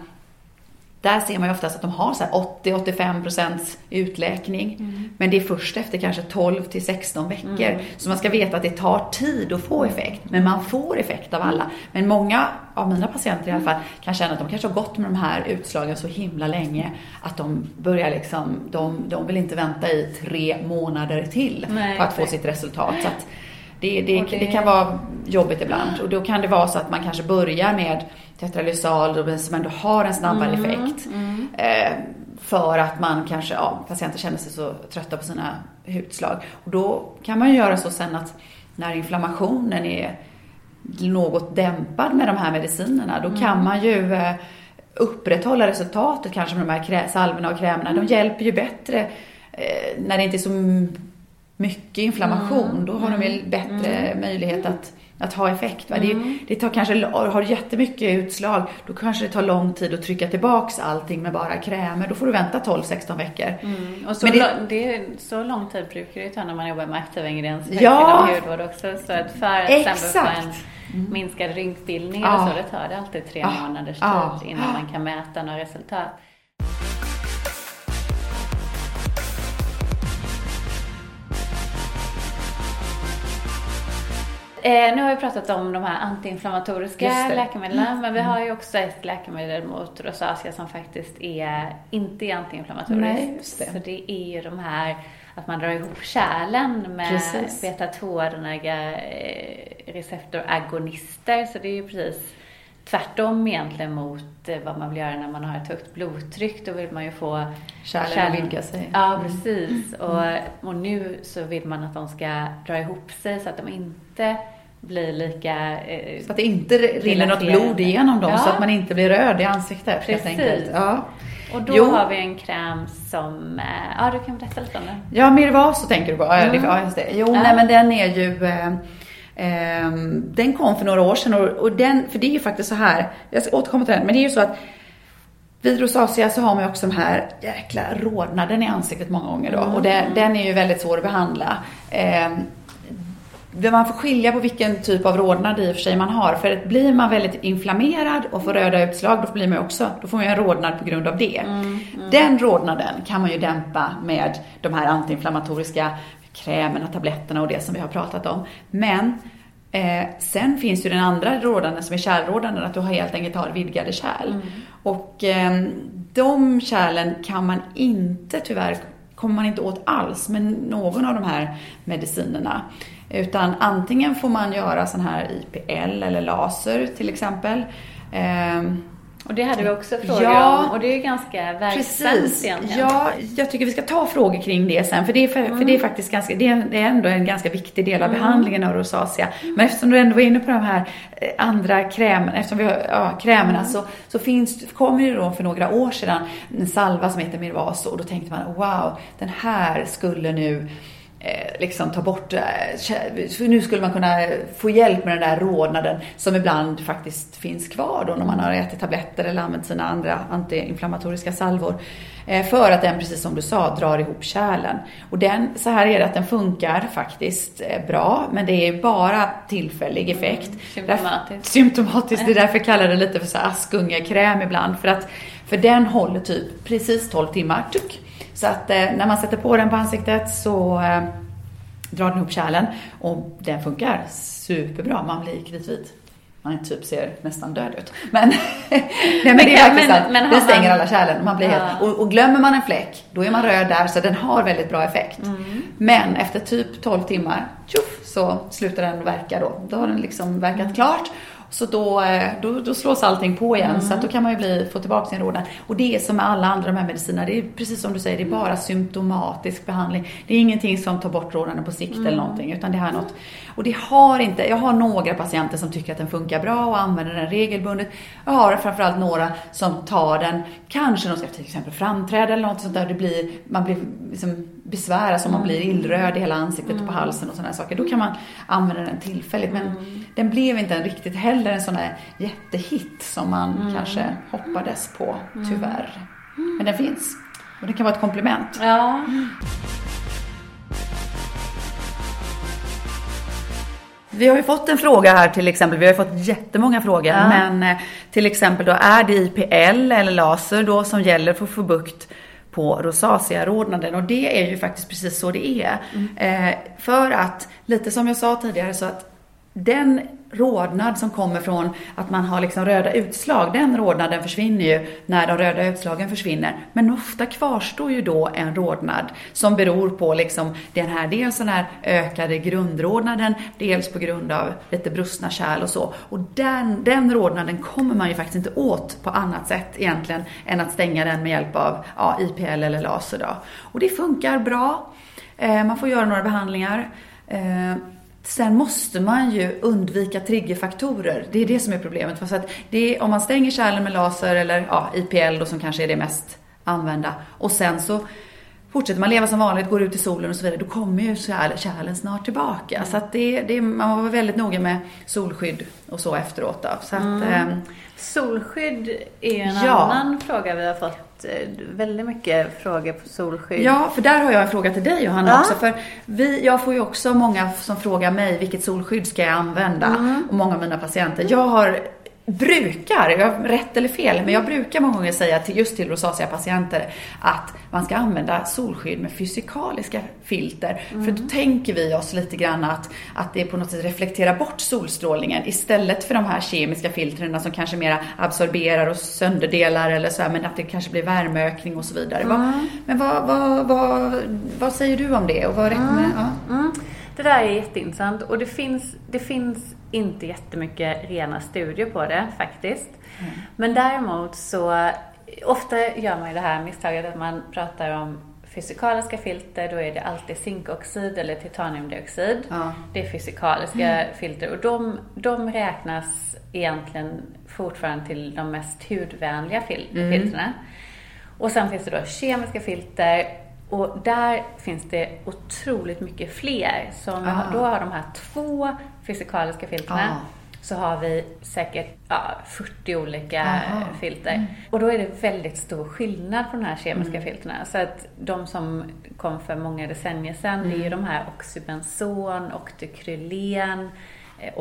där ser man ju oftast att de har så här 80-85% utläkning. Men det är först efter kanske 12 till 16 veckor. Så man ska veta att det tar tid att få effekt. Men man får effekt av alla. Men många av mina patienter i alla fall kan känna att de kanske har gått med de här utslagen så himla länge att de börjar liksom, de, de vill inte vänta i tre månader till
Nej,
på att få sitt resultat. Så att det, det,
det-
det kan vara jobbigt ibland. Och då kan det vara så att man kanske börjar med tetralysal som ändå har en snabbare
Mm,
effekt. Eh, för att man kanske, ja, patienter känner sig så trötta på sina hudslag. Och då kan man ju göra så sen att när inflammationen är något dämpad med de här medicinerna, då kan man ju eh, upprätthålla resultatet kanske med de här salvorna och krämerna. De hjälper ju bättre eh, när det inte är så mycket inflammation. Då har de ju bättre möjlighet att, att ha effekt. Va? Det, det tar kanske, har du jättemycket utslag, då kanske det tar lång tid att trycka tillbaks allting med bara krämer. Då får du vänta 12-16 veckor.
Mm. Och så,
Men det-
det... så lång tid brukar det ta när man jobbar med aktiva ingredienser
Ja.
inom hudvård också. Så att för att
Exakt.
en minskad rynkbildning
Ja.
och så, det tar det alltid tre
Ja.
månaders
Ja.
tid innan man kan mäta några resultat. Eh, nu har vi pratat om de här antiinflammatoriska
det. Mm.
läkemedlen, men vi har ju också ett läkemedel mot rosacea som faktiskt är inte är antiinflammatoriskt.
Det.
Så det är ju de här att man drar ihop kärlen med
Precis.
beta-2-adenerga eh, receptoragonister. Så det är ju precis tvärtom egentligen mot eh, vad man vill göra när man har ett högt blodtryck. Då vill man ju få
Kärlen att vidga sig.
Ja, precis. Och, och nu så vill man att de ska dra ihop sig så att de inte blir lika... Eh,
Så att det inte rinner något blod igenom dem
Ja.
så att man inte blir röd i ansiktet helt
Precis.
enkelt. Ja.
och då
Jo.
har vi en kräm som... Eh, ja, du kan berätta lite om den.
Ja, Mirvaso tänker du på. Det- Ja, just det. Jo,
Ja.
nej men den är ju... Eh, eh, den kom för några år sedan och, och den, för det är ju faktiskt så här, jag ska återkomma till den, men det är ju så att vid rosacea så har man ju också den här jäkla rodnaden i ansiktet många gånger då. Och den, den är ju väldigt svår att behandla. Eh, man får skilja på vilken typ av rodnad i och för sig man har. För blir man väldigt inflammerad och får röda utslag, då blir man också, då får man ju en rodnad på grund av det. Den rodnaden kan man ju dämpa med de här antiinflammatoriska krämerna, tabletterna och det som vi har pratat om. Men eh, sen finns ju den andra rodnaden som är kärlrodnaden, att du helt enkelt har vidgade kärl. Och eh, de kärlen kan man inte tyvärr kommer man inte åt alls med någon av de här medicinerna. Utan antingen får man göra sån här IPL eller laser till exempel. Ehm,
och det hade vi också frågor
Ja.
om och det är ju ganska verksamt egentligen.
Ja, jag tycker vi ska ta frågor kring det sen. För det är, för, för det är faktiskt ganska, det är, det är ändå en ganska viktig del av behandlingen av rosacea. Men eftersom du ändå var inne på de här eh, andra krämerna, eftersom vi har ja, krämerna så, så finns, kom det då för några år sedan en salva som heter Mirvaso och då tänkte man wow, den här skulle nu liksom ta bort, eh, nu skulle man kunna få hjälp med den där rodnaden som ibland faktiskt finns kvar då när man har ätit tabletter eller använt sina andra antiinflammatoriska salvor. Eh, för att den, precis som du sa, drar ihop kärlen. Och den, så här är det att den funkar faktiskt eh, bra, men det är bara tillfällig effekt.
symptomatiskt.
Därför, symptomatiskt, det är därför jag kallar det lite för så askungekräm ibland. För att för den håller typ precis 12 timmar. Tuck. Så att eh, när man sätter på den på ansiktet så eh, drar den ihop kärlen och den funkar superbra. Man blir kritvit. Man typ ser nästan död ut. *laughs* Men, nej, men det är faktiskt
Men- men
Den stänger alla kärlen. och Man blir
Ja.
helt, och, och glömmer man en fläck, då är man röd där. Så den har väldigt bra effekt.
Mm.
Men efter typ 12 timmar, tjoff, så slutar den verka då. Då har den liksom verkat
Mm.
klart. Så då, eh, då, då slås allting på igen. Så
Mm.
då kan man ju bli, få tillbaka sin rodnad. Och det är som med alla andra de här medicinerna. Det är precis som du säger, det är bara symptomatisk behandling. Det är ingenting som tar bort rodnaden på sikt
Mm.
eller någonting. Utan det här är något. Och det har inte, jag har några patienter som tycker att den funkar bra och använder den regelbundet. Jag har framförallt några som tar den, kanske de ska till exempel framträda eller något sånt där. Det blir, man blir liksom besväras om man blir illröd i hela ansiktet och på halsen och sådana saker. Då kan man använda den tillfälligt. Men den blev inte en riktigt heller en sån här jättehit som man kanske hoppades på, tyvärr. Men den finns. Och det kan vara ett komplement.
Ja.
Vi har ju fått en fråga här till exempel, vi har ju fått jättemånga frågor,
Ja.
men eh, till exempel då är det IPL eller laser då som gäller för att få bukt på rosacea-rodnaden och det är ju faktiskt precis så det är. Eh, för att, lite som jag sa tidigare, så att den rodnad som kommer från att man har liksom röda utslag, den rodnaden försvinner ju när de röda utslagen försvinner. Men ofta kvarstår ju då en rodnad som beror på liksom den här, dels den här ökade grundrodnaden, dels på grund av lite brustna kärl och så. Och den, den rodnaden kommer man ju faktiskt inte åt på annat sätt egentligen än att stänga den med hjälp av ja, IPL eller laser då. Och det funkar bra. Eh, man får göra några behandlingar. Eh, Sen måste man ju undvika triggerfaktorer. Det är det som är problemet. För att det är, om man stänger kärlen med laser eller ja, IPL då som kanske är det mest använda och sen så fortsätter man leva som vanligt, går ut i solen och så vidare, då kommer ju kärlen, snart tillbaka. Så att det, det, man var väldigt noga med solskydd och så efteråt då. Så att, ehm,
Solskydd är en
Ja.
annan fråga vi har fått eh, väldigt mycket frågor på solskydd.
Ja, för där har jag en fråga till dig Johanna
Ja.
också. För vi, jag får ju också många som frågar mig vilket solskydd ska jag använda?
Mm.
Och många av mina patienter. Jag har brukar, jag har rätt eller fel, men jag brukar många gånger säga till, just till rosacea-patienter att man ska använda solskydd med fysikaliska filter. För då tänker vi oss lite grann att, att det på något sätt reflekterar bort solstrålningen istället för de här kemiska filtren som kanske mera absorberar och sönderdelar eller så här, men att det kanske blir värmeökning och så vidare. Vad, men vad, vad, vad, vad säger du om det? Och vad rekommenderar, ja.
Mm. Det där är jätteintressant och det finns, det finns inte jättemycket rena studier på det faktiskt. Men däremot så, ofta gör man ju det här misstaget att man pratar om fysikaliska filter, då är det alltid zinkoxid eller titaniumdioxid.
Ja.
Det är fysikaliska filter och de, de räknas egentligen fortfarande till de mest hudvänliga fil- filtrerna. Och sen finns det då kemiska filter och där finns det otroligt mycket fler. Så om vi har-
Ah.
då har de här två fysikaliska filtrerna
Ah.
så har vi säkert ja, 40 olika
Aha.
filter. Och då är det väldigt stor skillnad på de här kemiska filtrerna. Så att de som kom för många decennier sedan, det är ju de här oxybenzon, octykrylen, eh,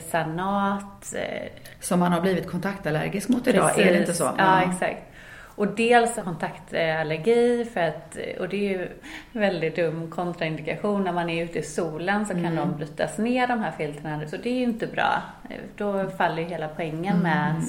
oktysanat. eh,
Som man har blivit kontaktallergisk mot idag, är det inte så?
Ja, exakt. Och dels kontaktallergi, för att, och det är ju väldigt dum kontraindikation. När man är ute i solen så kan
Mm.
de brytas ner, de här filtrerna. Så det är ju inte bra. Då faller ju hela poängen med
Mm.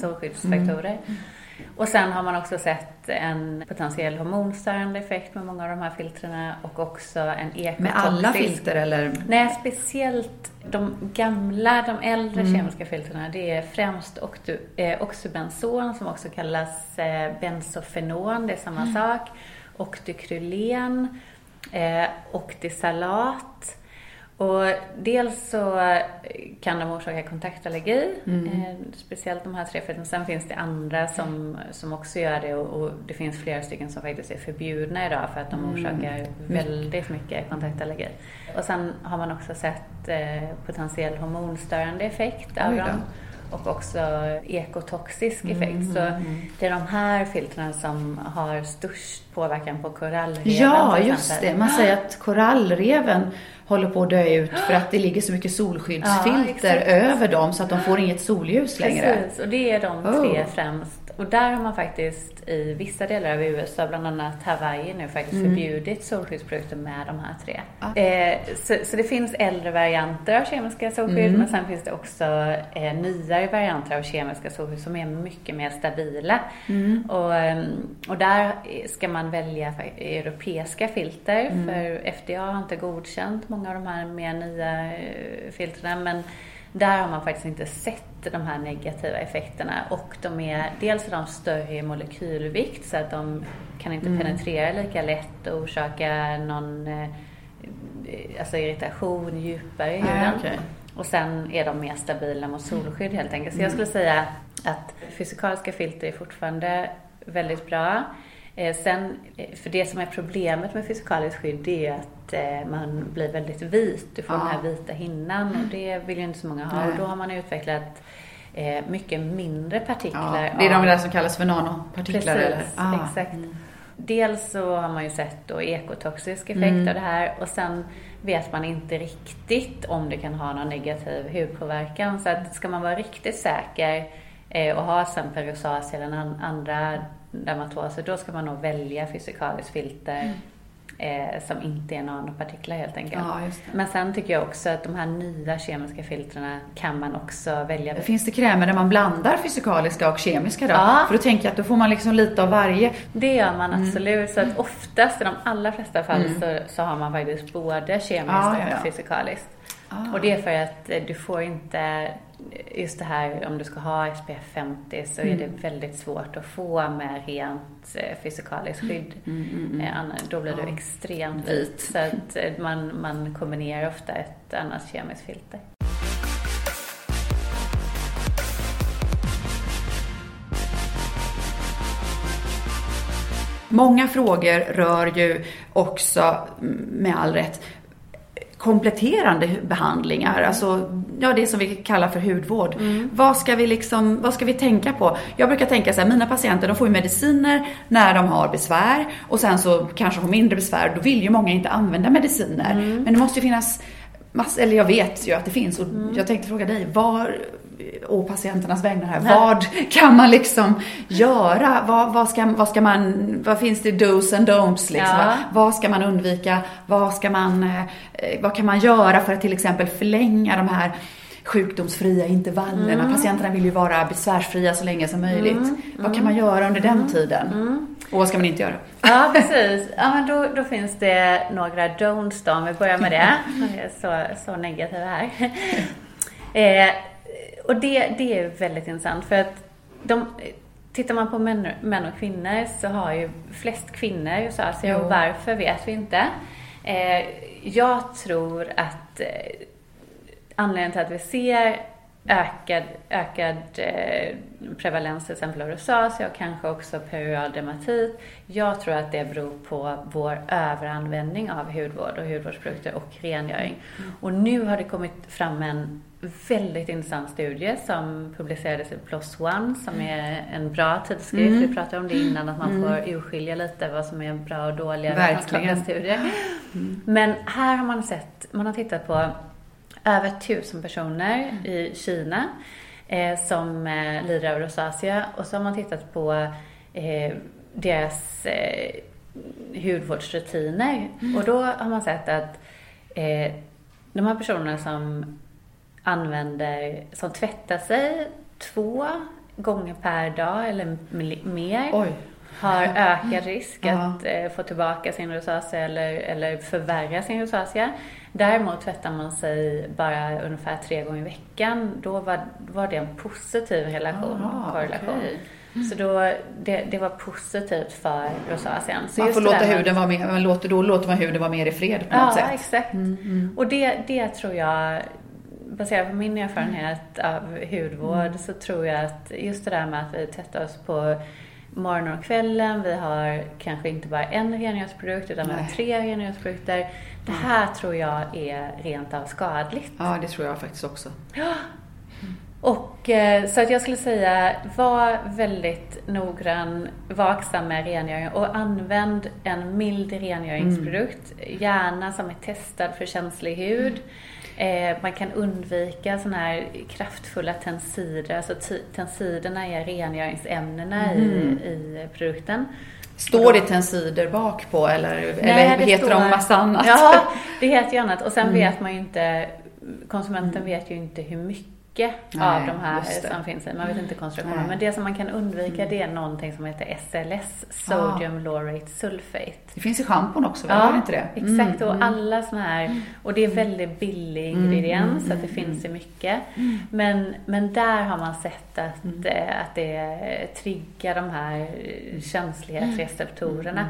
Och sen har man också sett en potentiell hormonstörande effekt med många av de här filtrerna och också en ekotoxisk.
Med alla filter eller?
Nej, speciellt de gamla, de äldre mm. kemiska filtrerna. Det är främst eh, oxybenson som också kallas eh, bensofenon, det är samma mm. sak. Octykrylen, eh, oktisalat och dels så kan de orsaka kontaktallergi, mm. eh, speciellt de här tre fetterna. Sen finns det andra som, som också gör det och, och, det finns flera stycken som faktiskt är förbjudna idag för att de mm. orsakar mm. väldigt mycket kontaktallergi. Och sen har man också sett eh, potentiell hormonstörande effekt av dem och också ekotoxisk effekt. Mm, så mm. det är de här filtrerna som har störst påverkan på korallreven.
Ja, just det. Man säger att korallreven håller på att dö ut för att det ligger så mycket solskyddsfilter ja, över dem så att de får inget solljus längre.
Precis, och det är de tre oh. främst och där har man faktiskt i vissa delar av USA, bland annat Hawaii nu, faktiskt mm. förbjudit solskyddsprodukter med de här tre. Ah. Eh, så, så, det finns äldre varianter av kemiska solskydd, mm. men sen finns det också eh, nyare varianter av kemiska solskydd som är mycket mer stabila. Mm. Och, ehm, och där ska man välja europeiska filter, mm. för FDA har inte godkänt många av de här mer nya eh, filtrerna, men där har man faktiskt inte sett de här negativa effekterna och de är dels är de större i molekylvikt så att de kan inte mm. penetrera lika lätt och orsaka någon eh, alltså irritation djupare i huden. Ah, okay. Och sen är de mer stabila mot solskydd helt enkelt. Så jag skulle säga att fysikaliska filter är fortfarande väldigt bra. Eh, sen, eh, för det som är problemet med fysikaliskt skydd det är att eh, man blir väldigt vit. Du får ja. den här vita hinnan och det vill ju inte så många ha. Nej. Och då har man utvecklat mycket mindre partiklar. Ja,
det är de där som kallas för nanopartiklar?
Precis, eller? Ah. exakt. Mm. Dels så har man ju sett då ekotoxisk effekt mm. av det här och sen vet man inte riktigt om det kan ha någon negativ hudpåverkan. Så att ska man vara riktigt säker och ha exempel rosacea eller andra dermatoser, då ska man nog välja fysikaliskt filter mm. Eh, som inte är nanopartiklar helt enkelt.
Ja,
Men sen tycker jag också att de här nya kemiska filtrerna kan man också välja.
Finns det krämer där man blandar fysikaliska och kemiska då? Ja. För då tänker jag att då får man liksom lite av varje.
Det gör man mm. absolut. Så att oftast i de allra flesta fall mm. så, så har man faktiskt både kemiskt ja, ja, och fysikaliskt. Ah. Och det är för att eh, du får inte just det här om du ska ha SPF 50 så mm. är det väldigt svårt att få med rent eh, fysikaliskt skydd. Mm, mm, mm. Eh, då blir du extremt vit. Så att eh, man, man kombinerar ofta ett annat kemiskt filter.
Många frågor rör ju också, med all rätt, kompletterande behandlingar, mm. alltså ja, det som vi kallar för hudvård. Mm. Vad, ska vi liksom, vad ska vi tänka på? Jag brukar tänka så här, mina patienter de får ju mediciner när de har besvär och sen så kanske får mindre besvär. Då vill ju många inte använda mediciner. Mm. Men det måste ju finnas Mass, eller jag vet ju att det finns och mm. jag tänkte fråga dig, var, å patienternas vägnar här, Nej. vad kan man liksom göra? Vad, vad, ska, vad ska man, vad finns det dos and don'ts liksom? Ja. Vad ska man undvika? Vad ska man, eh, vad kan man göra för att till exempel förlänga de här sjukdomsfria intervallerna. Mm. Patienterna vill ju vara besvärsfria så länge som möjligt. Mm. Vad kan man göra under den mm. tiden? Mm. Och vad ska man inte göra?
Ja, precis. Ja, men då, då finns det några don'ts då, om vi börjar med det. *laughs* Så, så negativ här. eh, och det, det är väldigt intressant för att de, Tittar man på män, män och kvinnor så har ju flest kvinnor rosacea och varför vet vi inte. Eh, jag tror att eh, anledningen till att vi ser ökad, ökad eh, prevalens till exempel av rosacea och kanske också perioral dermatit. Jag tror att det beror på vår överanvändning av hudvård och hudvårdsprodukter och rengöring. Mm. Och nu har det kommit fram en väldigt intressant studie som publicerades i PLOS ONE som mm. är en bra tidskrift. Mm. Vi pratade om det innan, att man mm. får urskilja lite vad som är bra och dåliga
Verkligen.
studier. Mm. Men här har man sett, man har tittat på över tusen personer mm. i Kina eh, som eh, lider av rosacea och så har man tittat på eh, deras eh, hudvårdsrutiner mm. och då har man sett att eh, de här personerna som använder, som tvättar sig två gånger per dag eller mer
Oj.
har ökad risk
Ja.
att eh, få tillbaka sin rosacea eller, eller förvärra sin rosacea. Däremot tvättar man sig bara ungefär tre gånger i veckan. Då var, var det en positiv relation,
Ah,
korrelation.
okej.
Så då, det, det var positivt för rosacean. Så
Man får låta huden vara mer, man låter, då låter man huden vara mer i fred på något
Ja,
sätt.
exakt. Och det, det tror jag, baserat på min erfarenhet av hudvård,
Mm.
så tror jag att just det där med att vi tvättar oss på morgonen och kvällen, vi har kanske inte bara en rengöringsprodukt utan vi har tre rengöringsprodukter. Det här tror jag är rent av skadligt.
Ja, det tror jag faktiskt också. *gasps*
Och eh, så att jag skulle säga, var väldigt noggrann, vaksam med rengöring och använd en mild rengöringsprodukt. Gärna som är testad för känslig hud. Eh, man kan undvika sådana här kraftfulla tensider, alltså tensiderna är rengöringsämnena i, i produkten.
Står det tensider bak på eller, eller
det
heter
står-
de massa annat?
Ja, det heter ju annat. Och sen vet man ju inte, konsumenten vet ju inte hur mycket av
Nej,
de här som finns i. Man vet inte koncentrationen.
Nej.
Men det som man kan undvika det är någonting som heter SLS, Sodium Laurate Sulfate.
Det finns i schampon också, väl? Har det inte det?
exakt.
Mm,
Och alla såna här, och det är väldigt billig ingrediens, så att det finns i mycket. Men, men där har man sett att, eh, att det triggar de här eh, känslighetsreceptorerna.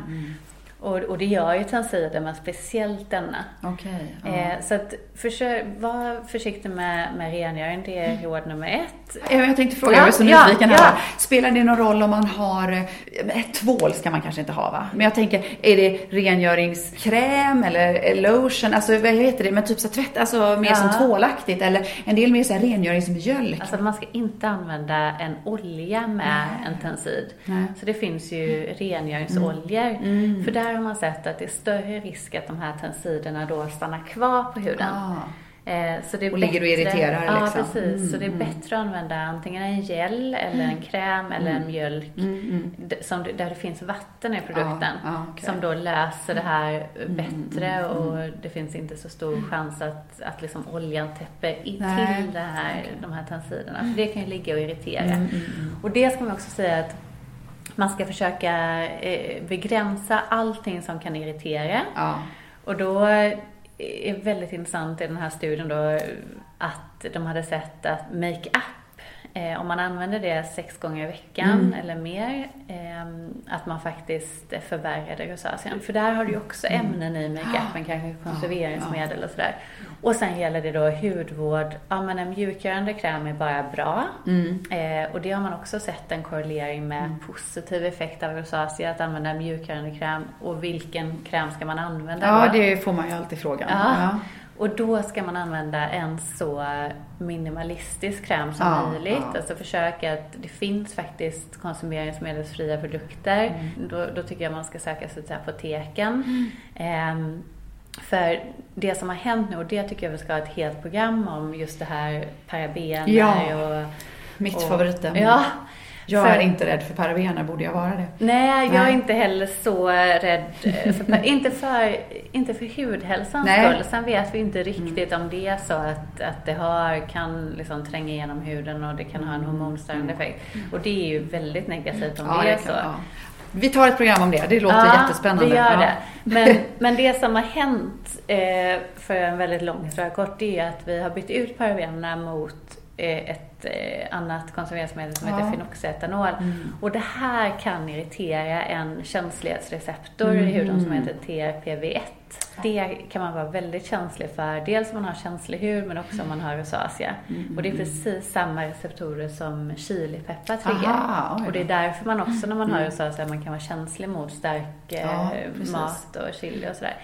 Och, och det gör ju tensider, men speciellt denna.
Okej. ja.
Eh, så att försök, var försiktig med, med rengöring, det är råd nummer ett.
Jag tänkte fråga,
Ja,
jag är så
ja,
nyfiken
ja.
här. Spelar det någon roll om man har, eh, ett tvål ska man kanske inte ha va? Men jag tänker, är det rengöringskräm eller lotion, alltså vad heter det, men typ så tvätt, alltså mer
Ja.
som tvålaktigt eller en del mer så här rengöringsmjölk.
Alltså man ska inte använda en olja med en tensid.
Nej.
Så det finns ju rengöringsoljor.
Mm.
För där har man sett att det är större risk att de här tensiderna då stannar kvar på huden.
Ah.
Eh, så det är
Och ligger och irriterar,
Ja,
liksom.
precis. Så det är bättre att använda antingen en gel eller en kräm eller en mjölk d- som, där det finns vatten i produkten.
Mm, Ja, ja, okej.
Som då löser det här
Mm,
bättre och det finns inte så stor chans att, att liksom oljan täpper till det här, de här tensiderna. För det kan ju ligga och irritera.
Mm,
Och det ska man också säga att man ska försöka eh, begränsa allting som kan irritera.
Ja.
Och då är det väldigt intressant i den här studien då att de hade sett att make-up, eh, om man använder det sex gånger i veckan
Mm.
eller mer, eh, att man faktiskt förvärrade rosacean. För där har du ju också ämnen i make-upen, kanske konserveringsmedel och sådär. Och sen gäller det då hudvård. Ja, men en mjukgörande kräm är bara bra.
Mm.
Eh, och det har man också sett en korrelering med positiv effekt av rosacea, att använda en mjukgörande kräm. Och vilken kräm ska man använda
ja,
då?
det får man ju alltid frågan.
Ja. Och då ska man använda en så minimalistisk kräm som
Ja,
möjligt.
ja.
Alltså försöka att det finns faktiskt konsumeringsmedelsfria produkter.
Mm.
Då, då tycker jag man ska söka sig till apoteken. Ehm, för det som har hänt nu, och det tycker jag vi ska ha ett helt program om, just det här parabener
Ja,
och...
Mitt
och,
favoritämne.
Ja.
Jag
för-
är inte rädd för parabener, borde jag vara det?
Nej, jag är
Nej.
inte heller så rädd. eh, För, inte, för, inte för hudhälsans
Nej. Mm.
skull. Sen vet vi inte riktigt om det är så att, att det har, kan liksom tränga igenom huden och det kan ha en hormonstörande effekt. Och det är ju väldigt negativt om det är
kan-
så.
ja. Vi tar ett program om det, det låter
Ja,
jättespännande.
det gör
Ja.
det. Men, *laughs* men det som har hänt eh, för en väldigt lång historia kort, det är att vi har bytt ut parabenerna mot eh, ett annat konserveringsmedel som
Ja.
heter fenoxetanol. Och det här kan irritera en känslighetsreceptor i huden som heter TRPV1. Det kan man vara väldigt känslig för, dels om man har känslig hud men också om man har rosacea. Och det är precis samma receptorer som chilipeppar triggar. Och det är därför man också när man har rosacea man kan vara känslig mot stark eh,
Ja, precis.
mat och chili och sådär.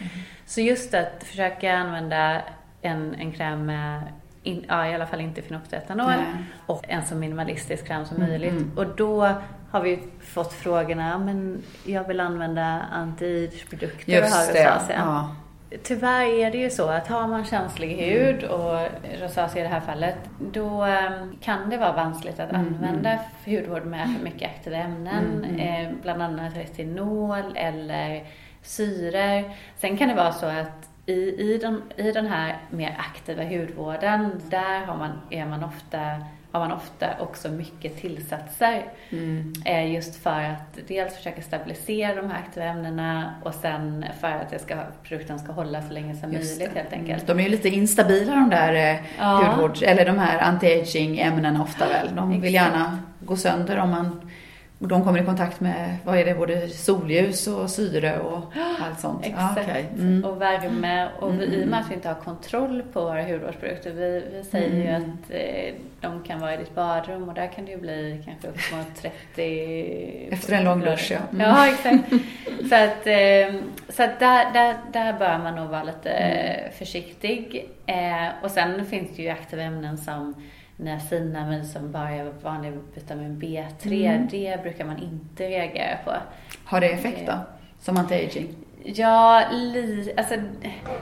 Så just att försöka använda en, en kräm med in, ja, i alla fall inte fenoxetanol
Nej.
och en så minimalistisk kräm som
Mm,
möjligt.
mm.
Och då har vi fått frågorna, men jag vill använda anti-age-produkter och
Just det.
rosacea.
Ja.
Tyvärr är det ju så att har man känslig hud och rosacea i det här fallet, då eh, kan det vara vanskligt att använda hudvård med för mycket aktiva ämnen, eh, bland annat retinol eller syror. Sen kan det vara så att i, i, den, i den här mer aktiva hudvården, där har man, är man ofta har man ofta också mycket tillsatser.
Mm.
Eh, just för att dels försöka stabilisera de här aktiva ämnena och sen för att det ska, produkten ska hålla så länge som
Just
möjligt
det.
helt enkelt.
De är ju lite instabila de där eh,
Ja.
hudvårds, eller de här anti-aging ämnena ofta väl. De vill
Exakt.
gärna gå sönder om man och de kommer i kontakt med, vad är det, både solljus och syre och *gasps* allt sånt.
Exakt.
Okej. mm.
Och värme. Och vi, i och
Mm.
med att vi inte har kontroll på våra hudvårdsprodukter. Vi, vi säger ju
Mm.
att eh, de kan vara i ditt badrum och där kan det ju bli kanske upp mot 30 *laughs*
Efter en lång dusch, ja. Mm.
Ja, exakt. så att, eh, så att där, där, där bör man nog vara lite
Mm.
försiktig. Eh, och sen finns det ju aktiva ämnen som niacinamid som bara är vanlig vitamin B3.
Mm.
Det brukar man inte reagera på.
Har det effekt då? Som anti-aging?
Ja, li, alltså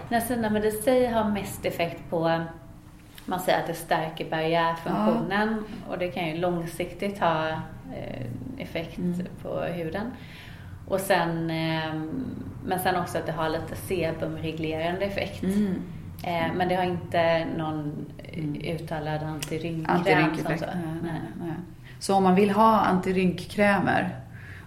niacinamid i sig har mest effekt på man säger att det stärker barriärfunktionen och det kan ju långsiktigt ha eh, effekt
Mm.
på huden. Och sen, eh, men sen också att det har lite sebumreglerande effekt.
Mm.
Eh, men det har inte någon
Mm.
uttalad antirynkkräm. Som så.
Nej, nej, nej. Så om man vill ha antirynkkrämer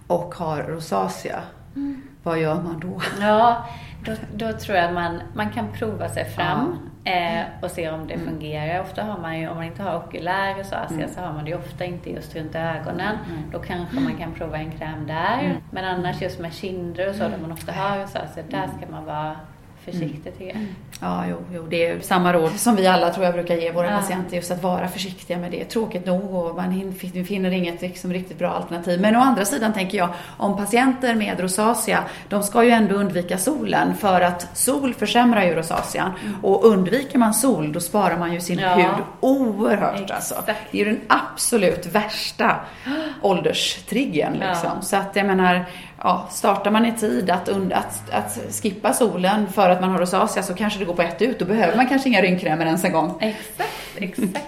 och har rosacea,
Mm.
vad gör man då?
Ja, då, då tror jag att man, man kan prova sig fram eh, och se om det
Mm.
fungerar. Ofta har man ju, om man inte har okulär rosacea
Mm.
så har man det ju ofta inte just runt ögonen.
Mm.
Då kanske man kan prova en kräm där.
Mm.
Men annars just med kinder och så där man ofta har rosacea, där ska man vara försiktig tycker jag.
Ja, jo, jo, det är samma råd som vi alla tror jag brukar ge våra
Ja.
patienter, just att vara försiktiga med det. Tråkigt nog och man finner inget liksom riktigt bra alternativ. Men å andra sidan tänker jag, om patienter med rosacea, de ska ju ändå undvika solen för att sol försämrar ju rosacean. Och undviker man sol, då sparar man ju sin
Ja.
hud oerhört
Exakt.
alltså. Det är ju den absolut värsta *gasps* ålderstriggern liksom.
Ja.
Så att jag menar, ja, startar man i tid att, att, att skippa solen för att man har rosacea så kanske det går på ett ut. Då behöver man kanske inga rynkkrämer ens en gång.
Exakt, exakt.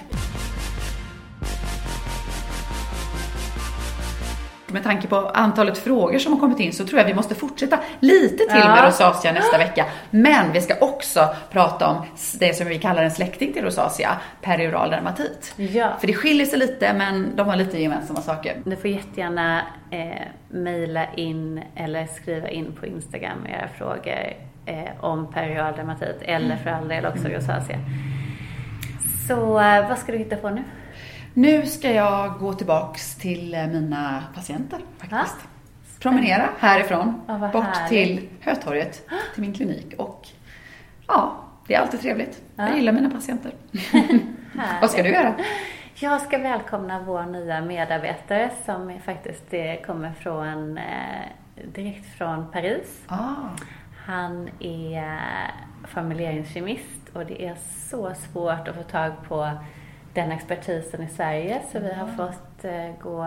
Med tanke på antalet frågor som har kommit in så tror jag vi måste fortsätta lite till
Ja.
med rosacea nästa vecka. Men vi ska också prata om det som vi kallar en släkting till rosacea, perioral dermatit.
Ja.
För det skiljer sig lite men de har lite gemensamma saker.
Ni får jättegärna eh, mejla in eller skriva in på Instagram era frågor eh, om perioral dermatit eller för all del också rosacea. Så eh, vad ska du hitta på nu?
Nu ska jag gå tillbaks till eh, mina patienter faktiskt.
Ja.
Promenera härifrån
vad
bort
härligt.
till Hötorget, till min klinik och ja, det är alltid trevligt.
Ja.
Jag gillar mina patienter. *laughs* *laughs* Vad ska du göra?
Jag ska välkomna vår nya medarbetare som faktiskt eh, kommer från, eh, direkt från Paris.
Ah,
Han är formuleringskemist och det är så svårt att få tag på den expertisen i Sverige så vi har fått eh, gå,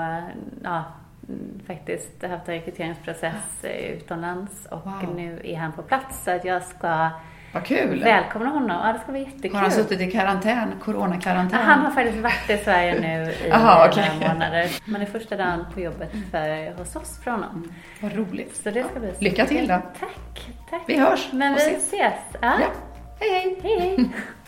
ja, mm, faktiskt haft en rekryteringsprocess eh, utomlands och
Wow.
nu är han på plats så att jag ska
vad kul!
välkomna honom. Ja, det ska bli jättekul.
Har han suttit i karantän,
Ja,
coronakarantän?
Han har faktiskt varit i Sverige nu i *laughs*
Aha,
några
okej.
månader. Men det är första dagen på jobbet för, hos oss för honom.
Vad roligt.
Så det ska bli
Lycka till då.
Tack, tack.
Vi hörs
Men vi
ses.
ses. Ja.
Ja. Hej hej!
Hej, hej. *laughs*